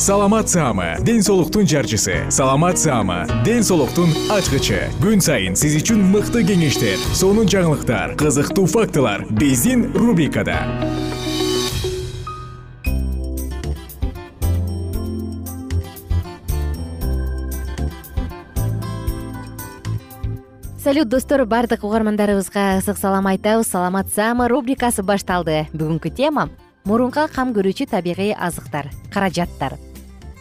саламат саама ден соолуктун жарчысы. Саламат саама ден соолуктун ачкычы. Күн сайын сиз үчүн мыкты кеңештер сонун жаңылыктар кызыктуу фактылар биздин рубрикада. Салют достор баардык угармандарыбызга ысык салам айтабыз. Саламат саама рубрикасы башталды. Бүгүнкү тема мурунга кам көрүүчү табигый азыктар каражаттар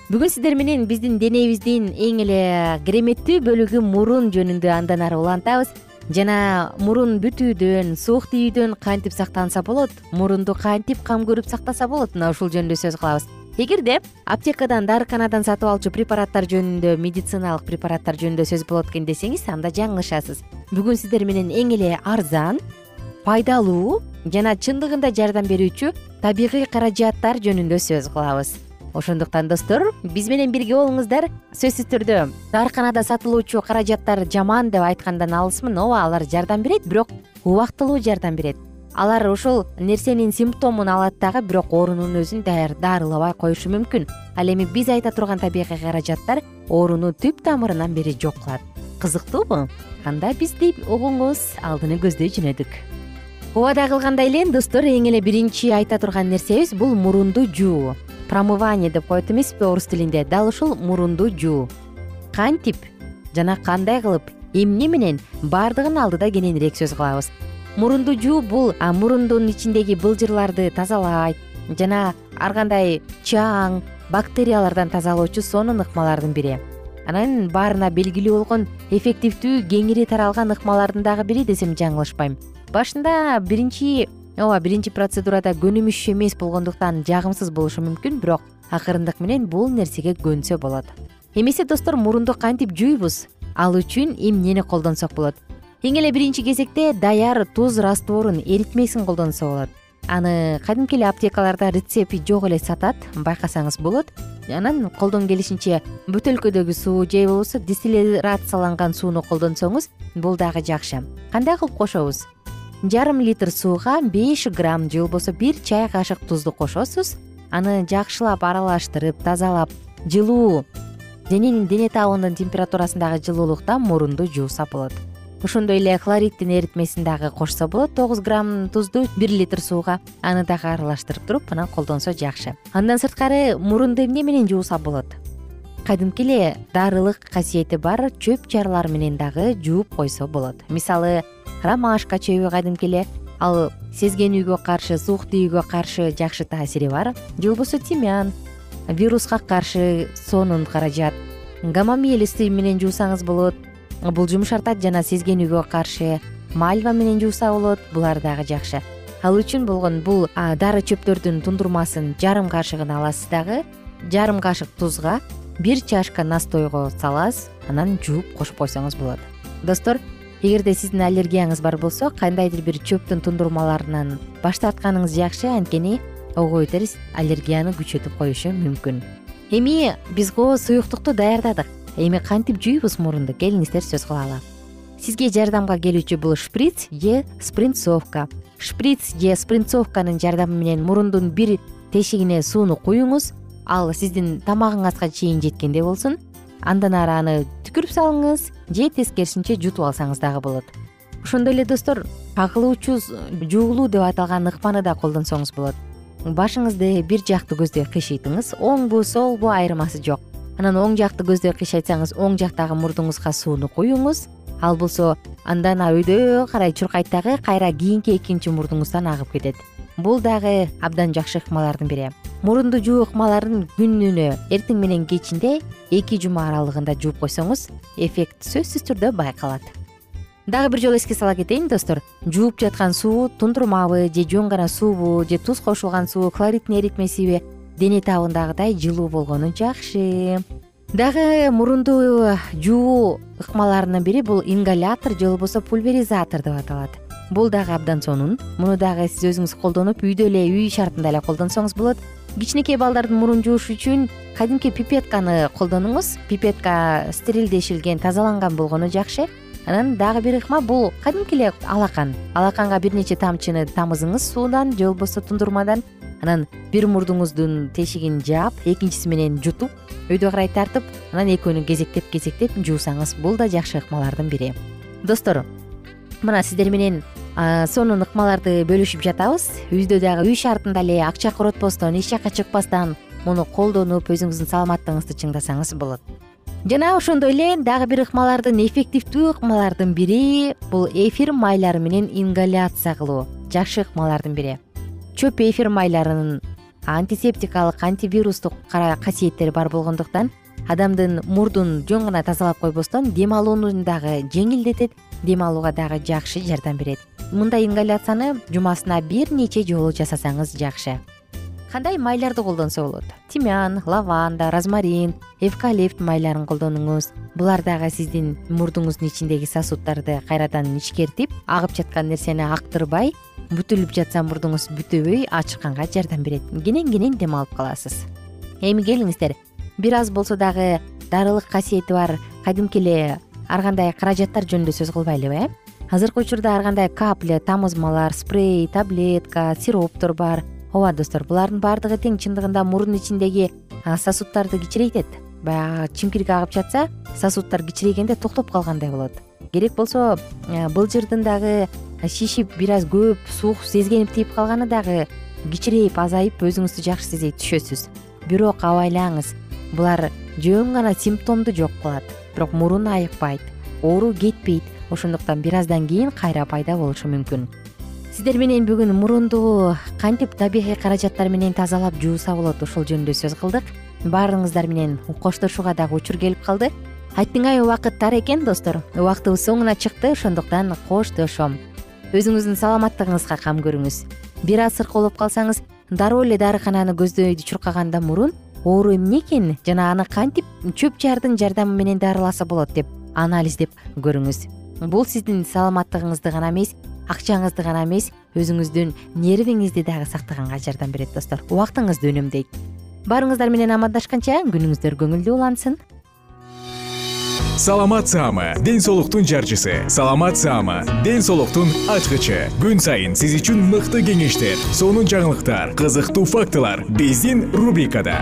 бүгүн сиздер менен биздин денебиздин эң эле кереметтүү бөлүгү мурун жөнүндө андан ары улантабыз. Жана мурун бүтүүдөн суук тийүүдөн кантип сактанса болот мурунду кантип кам көрүп сактаса болот мына ушул жөнүндө сөз кылабыз. Эгерде аптекадан дарыканадан сатып алчу препараттар жөнүндө медициналык препараттар жөнүндө сөз болот экен десеңиз анда жаңылышасыз. Бүгүн сиздер менен эң эле арзан пайдалуу жана чындыгында жардам берүүчү табигый каражаттар жөнүндө сөз кылабыз ошондуктан достор биз менен бирге болуңуздар. Сөзсүз түрдө дарыканада сатылуучу каражаттар жаман деп айткандан алысмын. Ооба алар жардам берет бирок убактылуу жардам берет. Алар ошол нерсенин симптомун алат дагы бирок оорунун өзүн дарылабай коюшу мүмкүн. Ал эми биз айта турган табигый каражаттар ооруну түп тамырынан бери жок кылат. Кызыктуубу? Анда бизди угуңуз алдыны көздөй жөнөдүк. Убада кылгандай эле достор эң эле биринчи айта турган нерсебиз бул мурунду жуу промывание деп коет эмеспи орус тилинде? Дал ушул мурунду жуу. Кантип жана кандай кылып эмне менен баардыгын алдыда кененирээк сөз кылабыз. Мурунду жуу бул мурундун ичиндеги былжырларды тазалайт жана ар кандай чаң бактериялардан тазалоочу сонун ыкмалардын бири. Анан баарына белгилүү болгон эффективдүү кеңири таралган ыкмалардын дагы бири десем жаңылышпайм. Башында биринчи ооба биринчи процедурада көнүмүш эмес болгондуктан жагымсыз болушу мүмкүн бирок акырындык менен бул нерсеге көнсө болот. Эмесе достор мурунду кантип жуйбуз? Ал үчүн эмнени колдонсок болот? Эң эле биринчи кезекте даяр туз растворун эритмесин колдонсо болот. Аны кадимки эле аптекаларда рецепти жок эле сатат байкасаңыз болот. Анан колдон келишинче бөтөлкөдөгү суу же болбосо дистиллерацияланган сууну колдонсоңуз бул дагы жакшы. Кандай кылып кошобуз жарым литр сууга беш грамм же болбосо бир чай кашык тузду кошосуз. Аны жакшылап аралаштырып тазалап жылуу дененин дене табынын температурасындагы жылуулукта мурунду жууса болот. Ошондой эле хлориддин эритмесин дагы кошсо болот тогуз грамм тузду бир литр сууга. Аны дагы аралаштырып туруп анан колдонсо жакшы. Андан сырткары мурунду эмне менен жууса болот кадимки эле дарылык касиети бар чөп чарлар менен дагы жууп койсо болот. Мисалы ромашка чөбү кадимки эле ал сезгенүүгө каршы суук тийүүгө каршы жакшы таасири бар. Же болбосо тимян вируска каршы сонун каражат гамомиль ысый менен жуусаңыз болот. Бул жумшартат жана сезгенүүгө каршы мальва менен жууса болот булар дагы жакшы. Ал үчүн болгон бул дары чөптөрдүн тундурмасын жарым кашыгын аласыз дагы жарым кашык тузга бир чашка настойго саласыз анан жууп кошуп койсоңуз болот. Достор эгерде сиздин аллергияңыз бар болсо кандайдыр бир чөптүн тундурмаларынан баш тартканыңыз жакшы анткени ого бетер аллергияны күчөтүп коюшу мүмкүн. Эми биз го суюктукту даярдадык. Эми кантип жуйбуз мурунду? Келиңиздер сөз кылалы сизге жардамга келүүчү бул шприц же спринцовка. Шприц же спринцовканын жардамы менен мурундун бир тешигине сууну куюңуз ал сиздин тамагыңызга чейин жеткендей болсун андан ары аны түкүрүп салыңыз же тескерисинче жутуп алсаңыз дагы болот. Ошондой эле достор кагылуучу жуулуу деп аталган ыкманы да колдонсоңуз болот. Башыңызды бир жакты көздөй кыйшыйтыңыз оңбу солбу айырмасы жок. Анан оң жакты көздөй кыйшайтсаңыз оң жактагы мурдуңузга сууну куюңуз ал болсо андан өйдө карай чуркайт дагы кайра кийинки экинчи мурдуңуздан агып кетет бул дагы абдан жакшы ыкмалардын бири. Мурунду жуу ыкмаларын күнүнө эртең менен кечинде эки жума аралыгында жууп койсоңуз эффект сөзсүз түрдө байкалат. Дагы бир жолу эске сала кетейин достор. Жууп жаткан суу тундурмабы же жөн гана суубу же туз кошулган суу хлориддин эритмесиби дене табындагыдай жылуу болгону жакшы. Дагы мурунду жуу ыкмаларынын бири бул ингалятор же болбосо пульверизатор деп аталат бул дагы абдан сонун. Муну дагы сиз өзүңүз колдонуп үйдө эле үй шартында эле колдонсоңуз болот. Кичинекей балдардын мурун жууш үчүн кадимки пипетканы колдонуңуз. Пипетка стерилдешилген тазаланган болгону жакшы. Анан дагы бир ыкма бул кадимки эле алакан. Алаканга бир нече тамчыны тамызыңыз суудан же болбосо тундурмадан. Анан бир мурдуңуздун тешигин жаап экинчиси менен жутуп өйдө карай тартып анан экөөнү кезектеп кезектеп жуусаңыз бул да жакшы ыкмалардын бири. Достор мына сиздер менен сонун ыкмаларды бөлүшүп жатабыз. Үйдө дагы үй шартында эле акча коротпостон эч жакка чыкпастан муну колдонуп өзүңүздүн саламаттыгыңызды чыңдасаңыз болот. Жана ошондой эле дагы бир ыкмалардын эффективдүү ыкмалардын бири бул эфир майлары менен ингаляция кылуу. Жакшы ыкмалардын бири. Чөп эфир майларынын антисептикалык антивирустук касиеттери бар болгондуктан адамдын мурдун жөн гана тазалап койбостон дем алууну дагы жеңилдетет дем алууга дагы жакшы жардам берет мындай ингаляцияны жумасына бир нече жолу жасасаңыз жакшы. Кандай майларды колдонсо болот? Тимян лаванда розмарин эвкалипт майларын колдонуңуз. Булар дагы сиздин мурдуңуздун ичиндеги сосуддарды кайрадан ичкертип агып жаткан нерсени актырбай бүтүлүп жатса мурдуңуз бүтөбөй ачыкканга жардам берет. Кенен кенен дем алып каласыз. Эми келиңиздер бир аз болсо дагы дарылык касиети бар. Кадимки эле ар кандай каражаттар жөнүндө сөз кылбайлыбы э азыркы учурда ар кандай капля тамызмалар спрей таблетка сироптор бар. Ооба достор булардын баардыгы тең чындыгында мурун ичиндеги сосуддарды кичирейтет баягы чимкирик агып жатса сосуддар кичирейгенде токтоп калгандай болот. Керек болсо былжырдын дагы шишип бир аз көп суук сезгенип тийип калганы дагы кичирейип азайып өзүңүздү жакшы сезе түшөсүз. Бирок абайлаңыз булар жөн гана симптомду жок кылат бирок мурун айыкпайт оору кетпейт ошондуктан бир аздан кийин кайра пайда болушу мүмкүн. Сиздер менен бүгүн мурунду кантип табигый каражаттар менен тазалап жууса болот ошол жөнүндө сөз кылдык. Баарыңыздар менен коштошууга дагы учур келип калды. Аттиңай убакыт тар экен достор. Убактыбыз соңуна чыкты ошондуктан коштошом. Өзүңүздүн саламаттыгыңызга кам көрүңүз. Бир аз сыркоолоп калсаңыз дароо эле дарыкананы көздөйдү чуркагандан мурун оору эмне экен жана аны кантип чөп жаардын жардамы менен дарыласа болот деп анализдеп көрүңүз бул сиздин саламаттыгыңызды гана эмес акчаңызды гана эмес өзүңүздүн нервиңизди дагы сактаганга жардам берет достор. Убактыңызды үнөмдөйт баарыңыздар менен амандашканча күнүңүздөр көңүлдүү улансын. Саламат саама ден соолуктун жарчысы. Саламат саама ден соолуктун ачкычы. Күн сайын сиз үчүн мыкты кеңештер сонун жаңылыктар кызыктуу фактылар. Биздин рубрикада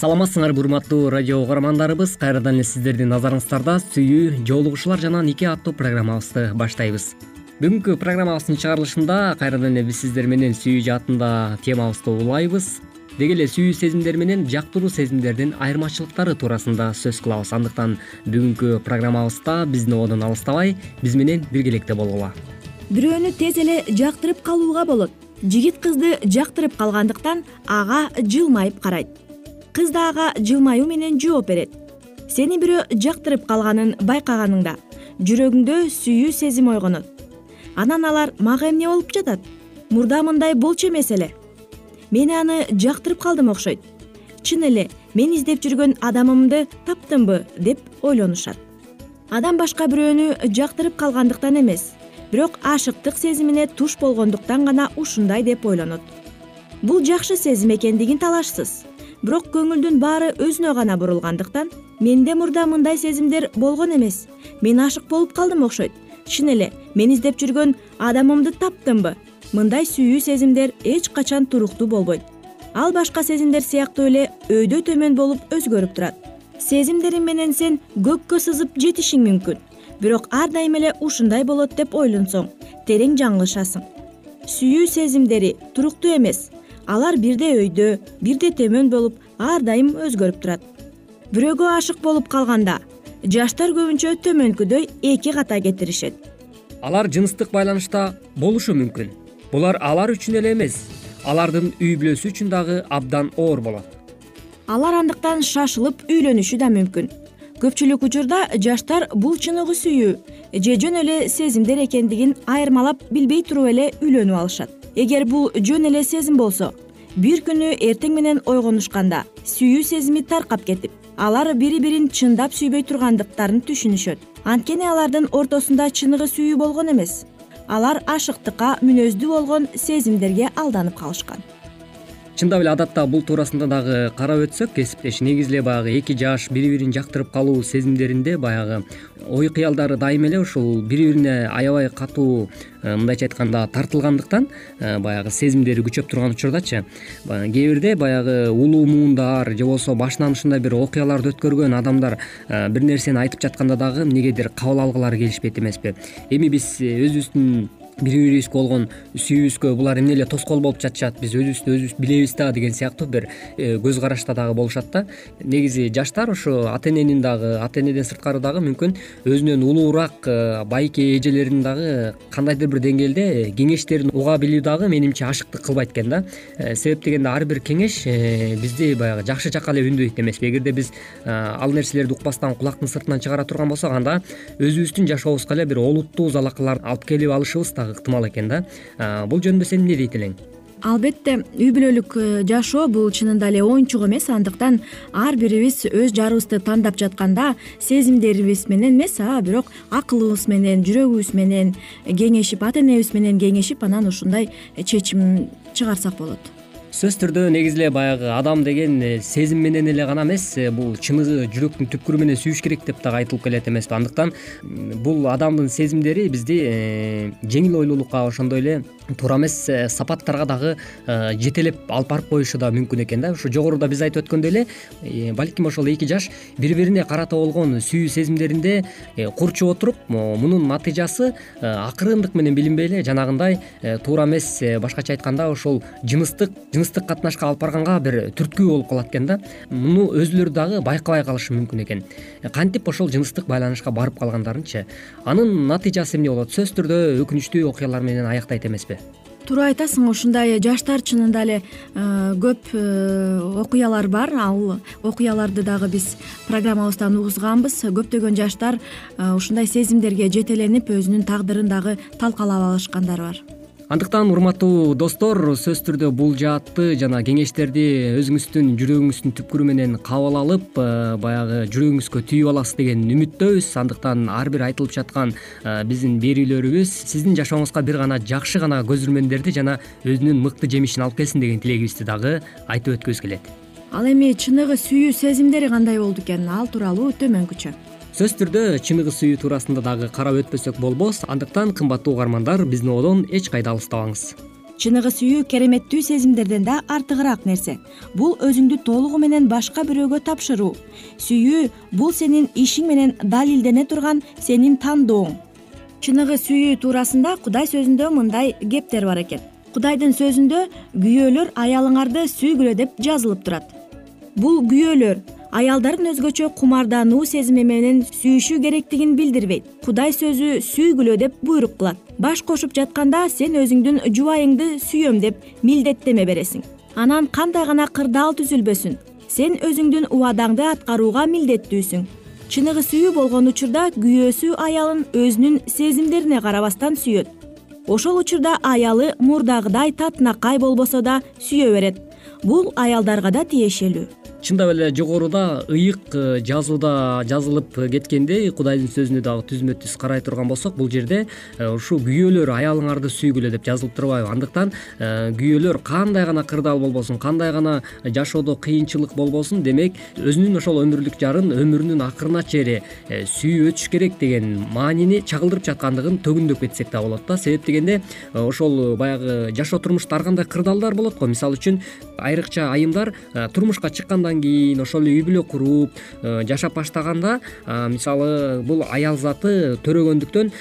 саламатсыңарбы урматтуу радио угармандарыбыз. Кайрадан эле сиздердин назарыңыздарда сүйүү жоолугушуулар жана нике аттуу программабызды баштайбыз. Бүгүнкү программабыздын чыгарылышында кайрадан эле биз сиздер менен сүйүү жаатында темабызды улайбыз. Деги эле сүйүү сезимдер менен жактыруу сезимдердин айырмачылыктары туурасында сөз кылабыз. Андыктан бүгүнкү программабызда биздин ободон алыстабай биз менен биргеликте болгула бирөөнү тез эле жактырып калууга болот. Жигит кызды жактырып калгандыктан ага жылмайып карайт кыз да ага жылмаюу менен жооп берет. Сени бирөө жактырып калганын байкаганыңда жүрөгүңдө сүйүү сезим ойгонот. Анан алар мага эмне болуп жатат? Мурда мындай болчу эмес эле. Мен аны жактырып калдым окшойт. Чын эле мен издеп жүргөн адамымды таптымбы деп ойлонушат. Адам башка бирөөнү жактырып калгандыктан эмес бирок ашыктык сезимине туш болгондуктан гана ушундай деп ойлонот. Бул жакшы сезим экендигин талашсыз бирок көңүлдүн баары өзүнө гана бурулгандыктан менде мурда мындай сезимдер болгон эмес. Мен ашык болуп калдым окшойт. Чын эле мен издеп жүргөн адамымды таптымбы? Мындай сүйүү сезимдер эч качан туруктуу болбойт. Ал башка сезимдер сыяктуу эле өйдө төмөн болуп өзгөрүп турат. Сезимдериң менен сен көккө сызып жетишиң мүмкүн. Бирок ар дайым эле ушундай болот деп ойлонсоң терең жаңылышасың. Сүйүү сезимдери туруктуу эмес алар бирде өйдө бирде төмөн болуп ар дайым өзгөрүп турат. Бирөөгө ашык болуп калганда жаштар көбүнчө төмөнкүдөй эки ката кетиришет. Алар жыныстык байланышта болушу мүмкүн. Булар алар үчүн эле эмес алардын үй бүлөсү үчүн дагы абдан оор болот. Алар андыктан шашылып үйлөнүшү да мүмкүн. Көпчүлүк учурда жаштар бул чыныгы сүйүү же жөн эле сезимдер экендигин айырмалап билбей туруп эле үйлөнүп алышат эгер бул жөн эле сезим болсо бир күнү эртең менен ойгонушканда сүйүү сезими таркап кетип алар бири бирин чындап сүйбөй тургандыктарын түшүнүшөт. Анткени алардын ортосунда чыныгы сүйүү болгон эмес. Алар ашыктыкка мүнөздүү болгон сезимдерге алданып калышкан чындап эле адатта бул туурасында дагы карап өтсөк кесиптеш негизи эле баягы эки жаш бири бирин жактырып калуу сезимдеринде баягы ой кыялдары дайыма эле ушул бири бирине аябай катуу э, мындайча айтканда тартылгандыктан э, баягы сезимдери күчөп турган учурдачы. Кээ бирде баягы улуу муундар же болбосо башынан ушундай бир окуяларды өткөргөн адамдар э, бир нерсени айтып жатканда дагы эмнегедир кабыл алгылары келишпейт эмеспи. Эми биз өзүбүздүн бири бирибизге болгон сүйүүбүзгө булар эмне эле тоскоол болуп жатышат. Биз өзүбүздү өзүбүз билебиз да деген сыяктуу бир э, көз карашта дагы болушат да. Негизи жаштар ушу ата эненин дагы ата энеден сырткары дагы мүмкүн өзүнөн улуураак э, байке эжелеринин дагы кандайдыр бир деңгээлде кеңештерин уга билүү дагы менимче ашыктык кылбайт экен да. Э, себеп дегенде ар бир кеңеш бизди баягы жакшы жакка эле үндөйт эмеспи. Эгерде биз ал нерселерди укпастан кулактын сыртынан чыгара турган болсок анда өзүбүздүн жашообузга эле бир олуттуу залакаларды алып келип алышыбыз дагы ыктымал экен да. Бул жөнүндө сен эмне дейт элең? Албетте үй бүлөлүк э, жашоо бул чынында эле оюнчук эмес андыктан ар бирибиз өз жарыбызды тандап жатканда сезимдерибиз менен эмес а бирок акылыбыз менен жүрөгүбүз менен кеңешип ата энебиз менен кеңешип анан ушундай чечим чыгарсак болот сөзсүз түрдө негизи эле баягы адам деген э, сезим менен эле гана эмес э, бул чыныгы жүрөктүн түпкүрү менен сүйүш керек деп дагы айтылып келет эмеспи андыктан бул адамдын сезимдери бизди э, жеңил ойлуулукка ошондой эле туура эмес сапаттарга дагы жетелеп алып барып коюшу да мүмкүн экен да. Ушу жогоруда биз айтып өткөндөй эле балким ошол эки жаш бири бирине карата болгон сүйүү сезимдеринде курчуп отуруп мунун натыйжасы акырындык менен билинбей эле жанагындай туура эмес башкача айтканда ошол жыныстык жыныстык катнашка алып барганга бир түрткү болуп калат экен да. Муну өзүлөрү дагы байкабай калышы мүмкүн экен. Кантип ошол жыныстык байланышка барып калгандарынчы? Анын натыйжасы эмне болот? Сөзсүз түрдө өкүнүчтүү окуялар менен аяктайт эмеспи туура айтасың ушундай жаштар чынында эле э, көп э, окуялар бар. Ал окуяларды дагы биз программабыздан угузганбыз. Көптөгөн жаштар э, ушундай сезимдерге жетеленип өзүнүн тагдырын дагы талкалап алышкандар бар андыктан урматтуу достор сөзсүз түрдө бул жаатты жана кеңештерди өзүңүздүн жүрөгүңүздүн түпкүрү менен кабыл алып э, баягы жүрөгүңүзгө түйүп аласыз деген үмүттөбүз. Андыктан ар бир айтылып жаткан э, биздин берүүлөрүбүз сиздин жашооңузга бир гана жакшы гана көзүрмөндерди жана өзүнүн мыкты жемишин алып келсин деген тилегибизди дагы айтып өткүбүз келет. Ал эми чыныгы сүйүү сезимдери кандай болду экен ал тууралуу төмөнкүчө сөзсүз түрдө чыныгы сүйүү туурасында дагы карап өтпөсөк болбос андыктан кымбаттуу угармандар биздин одон эч кайда алыстабаңыз. Чыныгы сүйүү кереметтүү сезимдерден да артыгыраак нерсе. Бул өзүңдү толугу менен башка бирөөгө тапшыруу. Сүйүү бул сенин ишиң менен далилдене турган сенин тандооң. Чыныгы сүйүү туурасында кудай сөзүндө мындай кептер бар экен. Кудайдын сөзүндө күйөөлөр аялыңарды сүйгүлө деп жазылып турат. Бул күйөөлөр аялдардын өзгөчө кумардануу сезими менен сүйүшүү керектигин билдирбейт. Кудай сөзү сүйгүлө деп буйрук кылат. Баш кошуп жатканда сен өзүңдүн жубайыңды сүйөм деп милдеттеме бересиң. Анан кандай гана кырдаал түзүлбөсүн. Сен өзүңдүн убадаңды аткарууга милдеттүүсүң. Чыныгы сүйүү болгон учурда күйөөсү аялын өзүнүн сезимдерине карабастан сүйөт. Ошол учурда аялы мурдагыдай татынакай болбосо да сүйө берет. Бул аялдарга да тиешелүү чындап эле жогоруда ыйык э, жазууда жазылып кеткендей кудайдын сөзүнө дагы түзмө түз карай турган болсок бул жерде э, ушул күйөөлөр аялыңарды сүйгүлө деп жазылып турбайбы. Андыктан э, күйөөлөр кандай гана кырдаал болбосун кандай гана жашоодо кыйынчылык болбосун демек өзүнүн ошол өмүрлүк жарын өмүрүнүн акырына чейин сүйүп өтүш керек деген маанини чагылдырып жаткандыгын төгүндөп кетсек да болот да. Себеп дегенде ошол баягы жашоо турмушта ар кандай кырдаалдар болот го. Мисалы үчүн айрыкча айымдар турмушка чыкканда кийин ошол эле үй бүлө куруп э, жашап баштаганда мисалы бул аял заты төрөгөндүктөн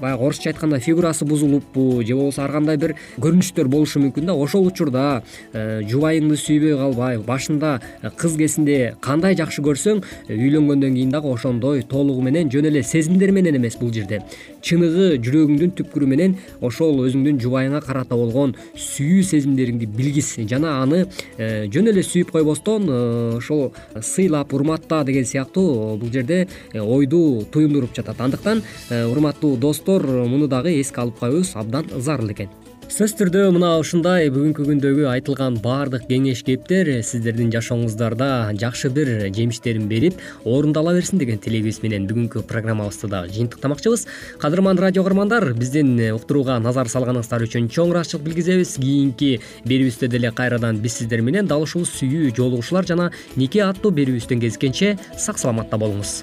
баягы орусча айтканда фигурасы бузулуппу же болбосо ар кандай бир көрүнүштөр болушу мүмкүн да ошол учурда э, жубайыңды сүйбөй калбай башында э, кыз кезинде кандай жакшы көрсөң э, үйлөнгөндөн кийин дагы ошондой толугу менен жөн эле сезимдер менен эмес бул жерде чыныгы жүрөгүңдүн түпкүрү менен ошол өзүңдүн жубайыңа карата болгон сүйүү сезимдериңди билгиз жана аны жөн эле сүйүп койбостон ошол сыйлап урматта деген сыяктуу бул жерде ойду туюндуруп жатат. Андыктан урматтуу достор муну дагы эске алып коюубуз абдан зарыл экен сөзсүз түрдө мына ушундай бүгүнкү күндөгү айтылган баардык кеңеш кептер сиздердин жашооңуздарда жакшы бир жемиштерин берип орундала берсин деген тилегибиз менен бүгүнкү программабызды дагы жыйынтыктамакчыбыз кадырман радио окурмандар биздин уктурууга назар салганыңыздар үчүн чоң ыраазычылык билгизебиз. Кийинки берүүбүздө деле кайрадан биз сиздер менен дал ушул сүйүү жолугушуулар жана нике аттуу берүүбүздөн кезишкенче сак саламатта болуңуз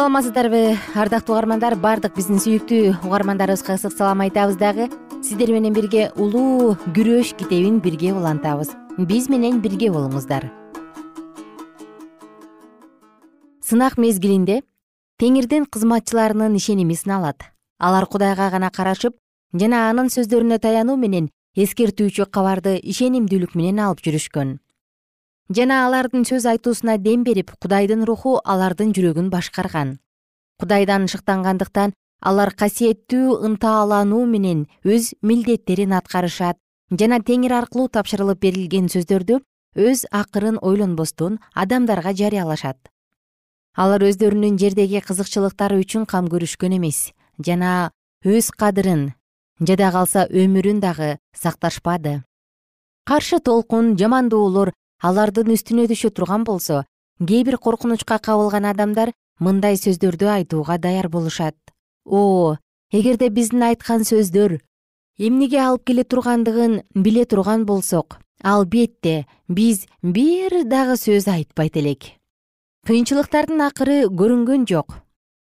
саламатсыздарбы ардактуу угармандар баардык биздин сүйүктүү угармандарыбызга ысык салам айтабыз дагы. Сиздер менен бирге улуу күрөш китебин бирге улантабыз. Биз менен бирге болуңуздар. Сынак мезгилинде теңирдин кызматчыларынын ишеними сыналат алар кудайга гана карашып жана анын сөздөрүнө таянуу менен эскертүүчү кабарды ишенимдүүлүк менен алып жүрүшкөн жана алардын сөз айтуусуна дем берип кудайдын руху алардын жүрөгүн башкарган. Кудайдан шыктангандыктан алар касиеттүү ынтаалануу менен өз милдеттерин аткарышат жана теңир аркылуу тапшырылып берилген сөздөрдү өз акырын ойлонбостон адамдарга жарыялашат. Алар өздөрүнүн жердеги кызыкчылыктары үчүн кам көрүшкөн эмес жана өз кадырын жада калса өмүрүн дагы сакташпады. Каршы толкун жамандоолор алардын үстүнө түшө турган болсо кээ бир коркунучка кабылган адамдар мындай сөздөрдү айтууга даяр болушат. О эгерде биздин айткан сөздөр эмнеге алып келе тургандыгын биле турган болсок албетте биз бир дагы сөз айтпайт элек. Кыйынчылыктардын акыры көрүнгөн жок.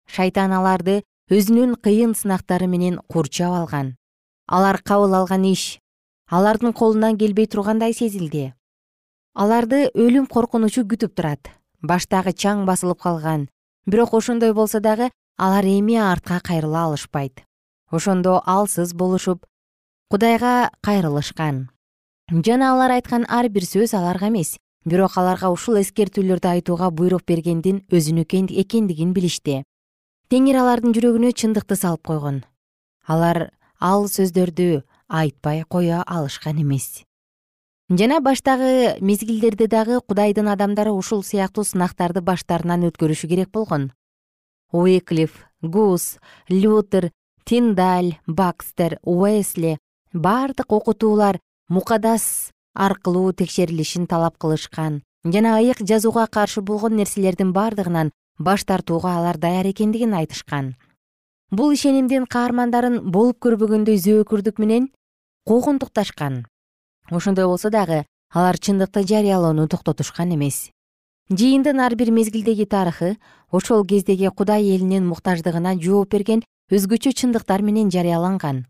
Шайтан аларды өзүнүн кыйын сынактары менен курчап алган. Алар кабыл алган иш алардын колунан келбей тургандай сезилди аларды өлүм коркунучу күтүп турат. Баштагы чаң басылып калган. Бирок ошондой болсо дагы алар эми артка кайрыла алышпайт. Ошондо алсыз болушуп кудайга кайрылышкан. Жана алар айткан ар бир сөз аларга эмес. Бирок аларга ушул эскертүүлөрдү айтууга буйрук бергендин өзүнүкү экендигин билишти. Теңир алардын жүрөгүнө чындыкты салып койгон. Алар ал сөздөрдү айтпай кое алышкан эмес жана баштагы мезгилдерде дагы кудайдын адамдары ушул сыяктуу сынактарды баштарынан өткөрүшү керек болгон. Уиклиф гус лютер тиндаль бакстер уэсли баардык окутуулар мукадас аркылуу текшерилишин талап кылышкан. Жана ыйык жазууга каршы болгон нерселердин бардыгынан баш тартууга алар даяр экендигин айтышкан. Бул ишенимдин каармандарын болуп көрбөгөндөй зөөкүрдүк менен куугунтукташкан ошондой болсо дагы алар чындыкты жарыялоону токтотушкан эмес. Жыйындын ар бир мезгилдеги тарыхы ошол кездеги кудай элинин муктаждыгына жооп берген өзгөчө чындыктар менен жарыяланган.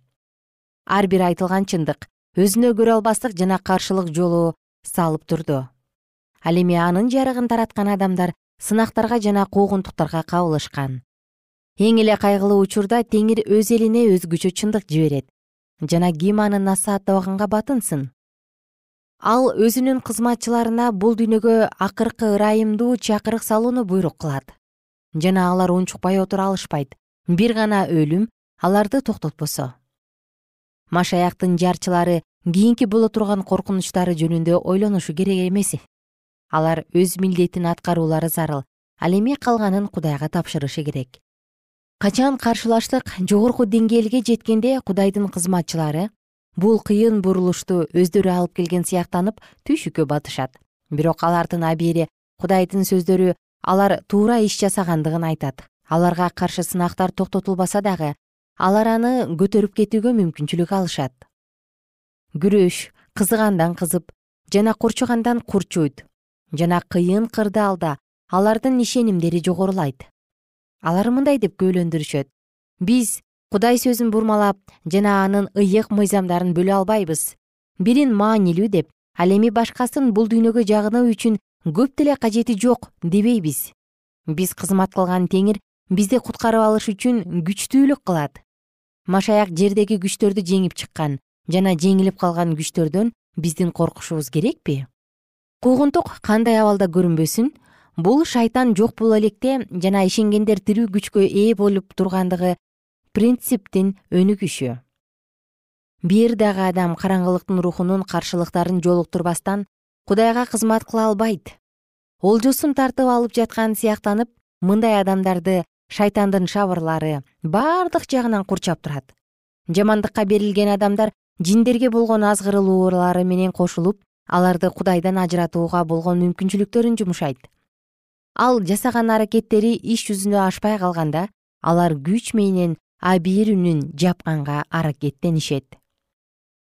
Ар бир айтылган чындык өзүнө көрө албастык жана каршылык жолу салып турду. Ал эми анын жарыгын тараткан адамдар сынактарга жана куугунтуктарга кабылышкан. Эң эле кайгылуу учурда теңир өз элине өзгөчө чындык жиберет жана ким аны насааттабаганга батынсын ал өзүнүн кызматчыларына бул дүйнөгө акыркы ырайымдуу чакырык салууну буйрук кылат. Жана алар унчукпай отура алышпайт. Бир гана өлүм аларды токтотпосо. Машаяктын жарчылары кийинки боло турган коркунучтары жөнүндө ойлонушу керек эмес. Алар өз милдетин аткаруулары зарыл ал эми калганын кудайга тапшырышы керек. Качан каршылаштык жогорку деңгээлге жеткенде кудайдын кызматчылары бул кыйын бурулушту өздөрү алып келген сыяктанып түйшүккө батышат. Бирок алардын абийири кудайдын сөздөрү алар туура иш жасагандыгын айтат. Аларга каршы сынактар токтотулбаса дагы алар аны көтөрүп кетүүгө мүмкүнчүлүк алышат. Күрөш кызыгандан кызып жана курчугандан курчуйт жана кыйын кырдаалда алардын ишенимдери жогорулайт. Алар мындай деп күбөлөндүрүшөт биз кудай сөзүн бурмалап жана анын ыйык мыйзамдарын бөлө албайбыз. Бирин маанилүү деп ал эми башкасын бул дүйнөгө жагынуу үчүн көп деле кажети жок дебейбиз. Биз кызмат кылган теңир бизди куткарып алыш үчүн күчтүүлүк кылат. Машаяк жердеги күчтөрдү жеңип чыккан жана жеңилип калган күчтөрдөн биздин коркушубуз керекпи? Куугунтук кандай абалда көрүнбөсүн? Бул шайтан жок боло электе жана ишенгендер тирүү күчкө ээ болуп тургандыгы принциптин өнүгүшү. Бир дагы адам караңгылыктын рухунун каршылыктарын жолуктурбастан кудайга кызмат кыла албайт. Олжосун тартып алып жаткан сыяктанып мындай адамдарды шайтандын шабырлары бардык жагынан курчап турат. Жамандыкка берилген адамдар жиндерге болгон азгырылуулары менен кошулуп аларды кудайдан ажыратууга болгон мүмкүнчүлүктөрүн жумушайт. Ал жасаган аракеттери иш жүзүнө ашпай калганда алар күч менен абийир үнүн жапканга аракеттенишет.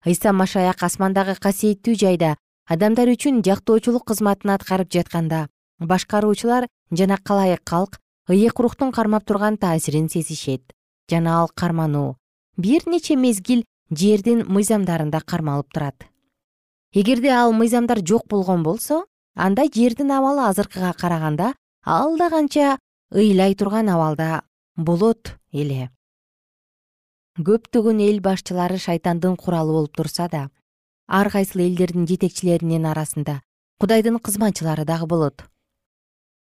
Ыйса машаяк асмандагы касиеттүү жайда адамдар үчүн жактоочулук кызматын аткарып жатканда башкаруучулар жана калайык калк ыйык рухтун кармап турган таасирин сезишет жана ал кармануу бир нече мезгил жердин мыйзамдарында кармалып турат. Эгерде ал мыйзамдар жок болгон болсо анда жердин абалы азыркыга караганда алда канча ыйлай турган абалда болот эле көптөгөн эл башчылары шайтандын куралы болуп турса да ар кайсыл элдердин жетекчилеринин арасында кудайдын кызматчылары дагы болот.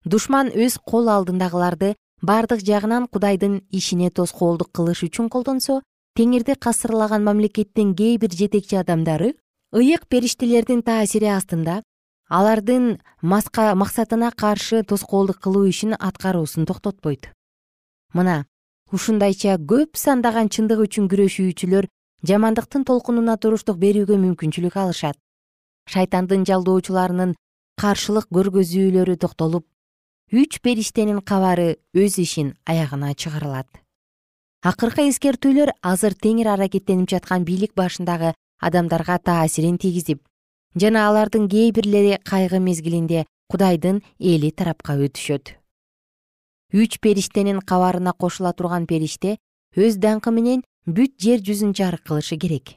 Душман өз кол алдындагыларды бардык жагынан кудайдын ишине тоскоолдук кылыш үчүн колдонсо теңирди касырлаган мамлекеттин кээ бир жетекчи адамдары ыйык периштелердин таасири астында алардын максатына каршы тоскоолдук кылуу ишин аткаруусун токтотпойт. Мына ушундайча көп сандаган чындык үчүн күрөшүүчүлөр жамандыктын толкунуна туруштук берүүгө мүмкүнчүлүк алышат. Шайтандын жалдоочуларынын каршылык көргөзүүлөрү токтолуп үч периштенин кабары өз ишин аягына чыгарылат. Акыркы эскертүүлөр азыр теңир аракеттенип жаткан бийлик башындагы адамдарга таасирин тийгизип жана алардын кээ бирлери кайгы мезгилинде кудайдын эли тарапка өтүшөт үч периштенин кабарына кошула турган периште өз даңкы менен бүт жер жүзүн жарык кылышы керек.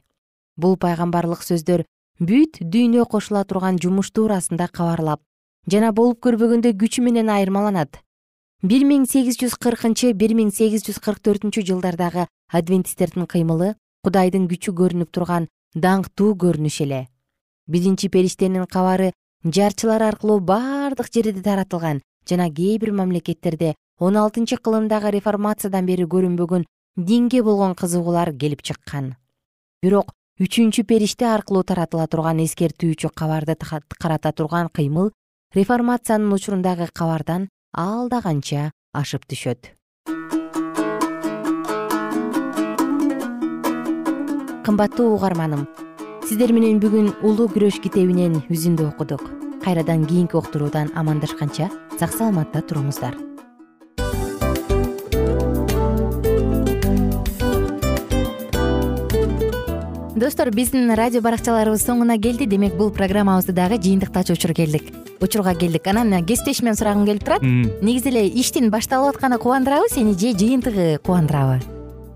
Бул пайгамбарлык сөздөр бүт дүйнө кошула турган жумуш туурасында кабарлап жана болуп көрбөгөндө күчү менен айырмаланат. бир миң сегиз жүз кыркынчы бир миң сегиз жүз кырк төртүнчү жылдардагы адвентисттердин кыймылы кудайдын күчү көрүнүп турган даңктуу көрүнүш эле. Биринчи периштенин кабары жарчылар аркылуу бардык жерде таратылган жана кээ бир мамлекеттерде он алтынчы кылымдагы реформациядан бери көрүнбөгөн динге болгон кызыгуулар келип чыккан. Бирок үчүнчү периште аркылуу таратыла турган эскертүүчү кабарды карата турган кыймыл реформациянын учурундагы кабардан алда канча ашып түшөт. Кымбаттуу угарманым сиздер менен бүгүн улуу күрөш китебинен үзүндү окудук кайрадан кийинки уктуруудан амандашканча сак саламатта туруңуздар. Достор биздин радио баракчаларыбыз соңуна келди. Демек бул программабызды дагы жыйынтыктачу учур келдик. Учурга келдик. Анан кесиптешимден сурагым келип турат. Негизи эле иштин башталып атканы кубандырабы сени же жыйынтыгы кубандырабы